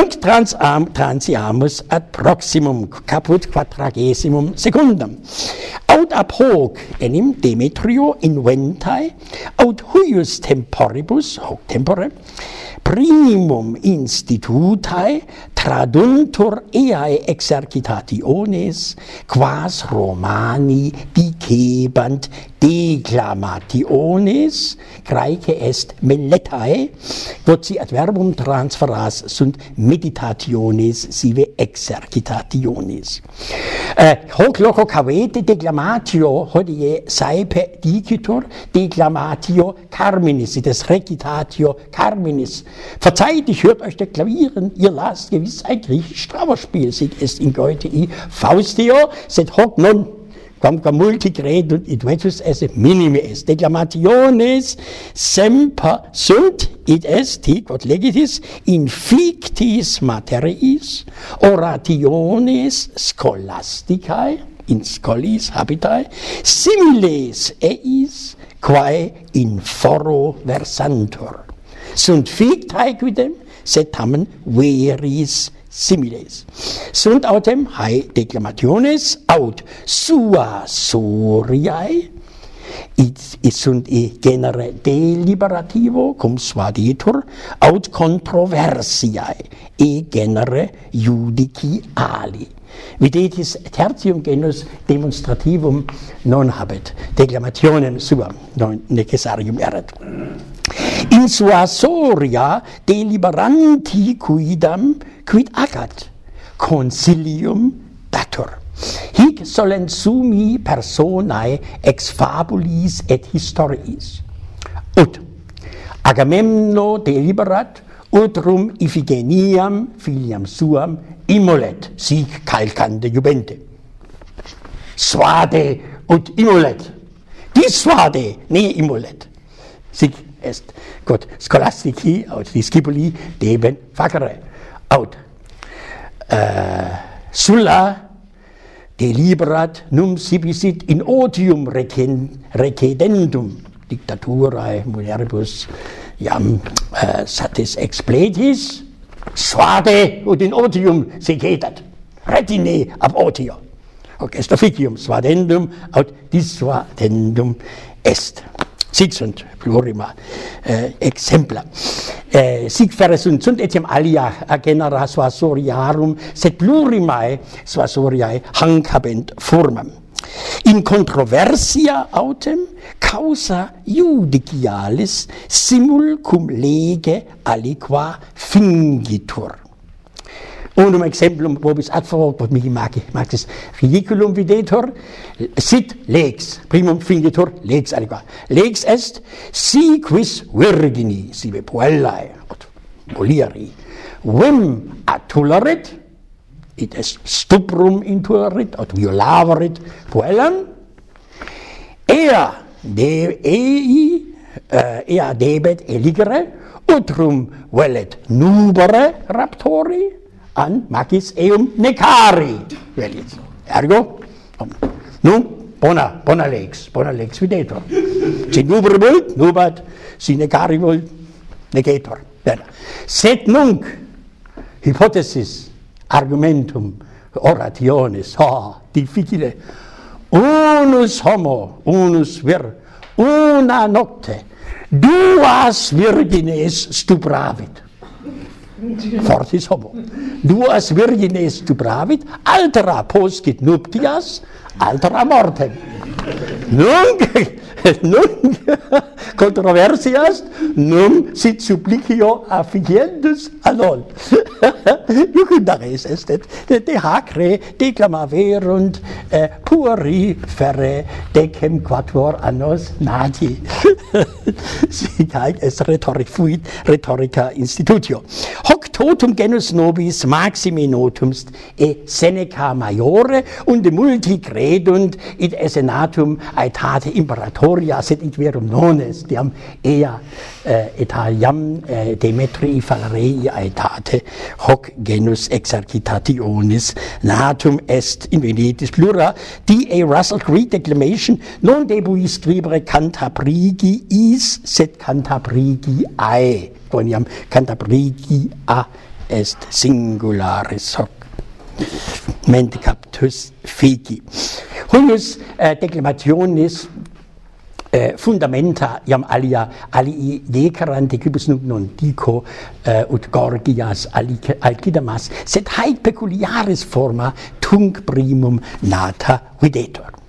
Nunc transam, transiamus ad proximum caput quadragesimum secundum. Aut ab hoc enim Demetrio inventae, aut cuius temporibus, hoc tempore, primum institutae traduntur eae exercitationes, quas Romani dicebant declamationes, Graece est meletae, quod si adverbum transferas sunt meditationes sive exercitationes. Eh, hoc loco cavete declamatio hodie saepe dicitur, declamatio Carminis, des Recitatio Carminis. Verzeiht, ich hört euch deklamieren, ihr lasst gewiss ein griechisch Trauerspiel, sic est in Goethe Faustio, sed hoc non quam quam multi credunt iduetus esse minimi est. Declamationes semper sunt id est hic quod legitis in fictis materiis orationes scholasticae in scholis habitae similes eis quae in foro versantur. Sunt fictae quidem, sed tamen veris similes. Sunt autem hae declamationes aut sua soriae, it, it sunt i genere deliberativo cum suaditur aut controversiae e genere judiciali videtis tertium genus demonstrativum non habet, declamationem suam non necessarium erat. In sua soria deliberanti quidam quid agat consilium datur. Hic solensumi personae ex fabulis et historiis. Ut Agamemno deliberat utrum Iphigeniam filiam suam immolet sic calcande jubente. Suade ut immolet. Dissuade ne immolet. Sic est quod scholastici aut discipuli deben facere. Aut uh, sulla deliberat num sibisit in otium recen, recedendum dictaturae mulieribus jam uh, satis expletis, suade ut in otium sigetat, retine ab otio. Hoc est officium suadendum aut dissuadendum est. Sic sunt plurima eh, exempla. Äh, eh, sic fere sunt, sunt etiam alia genera suasoriarum, sed plurimae suasoriae hanc habent formam in controversia autem causa judicialis simul cum lege aliqua fingitur. Unum exemplum vobis ad favor mihi magi, magis ridiculum videtur, sit lex, primum fingitur lex aliqua. Lex est si quis virgini, sive puellae, poliri, vim attularet, it est stuprum intuerit, aut violaverit puellam, ea de ei uh, ea debet eligere, utrum velet nubere raptori, an magis eum necari, velit. Ergo, nun, bona, bona lex, bona lex videtur. Si nubre vult, nubat, si necari vult, negetur. Bene. Sed nunc, hypothesis argumentum orationis, ha, difficile, unus homo, unus vir, una nocte, duas virgines stupravit. Fortis homo. Duas virgines stupravit, altera poscit nuptias, altera mortem. Nunc, nunc controversias, num sit supplicio afficiendus anol. Jucundares est et, de, de hacre declamaverunt eh, puri ferre decem quattuor annos nati. Sic haec est rhetorifuit rhetorica institutio. Hoc totum genus nobis maximi notumst e Seneca maiore und multi credunt id esse natum aetate imperatoria sed id verum non est diam ea eh, etaliam eh, Demetrii Falerei aetate hoc genus exercitationis natum est in Venetis plura die a Russell Creek declamation non debuis scribere cantabrigi is sed cantabrigi ae quoniam cantabrigi a est singularis hoc mendicaptus figi. Hullus äh, eh, declamationis äh, fundamenta iam alia alii decerant equibus nunc non dico äh, ut gorgias alcidamas sed haec peculiaris forma tunc primum nata videtur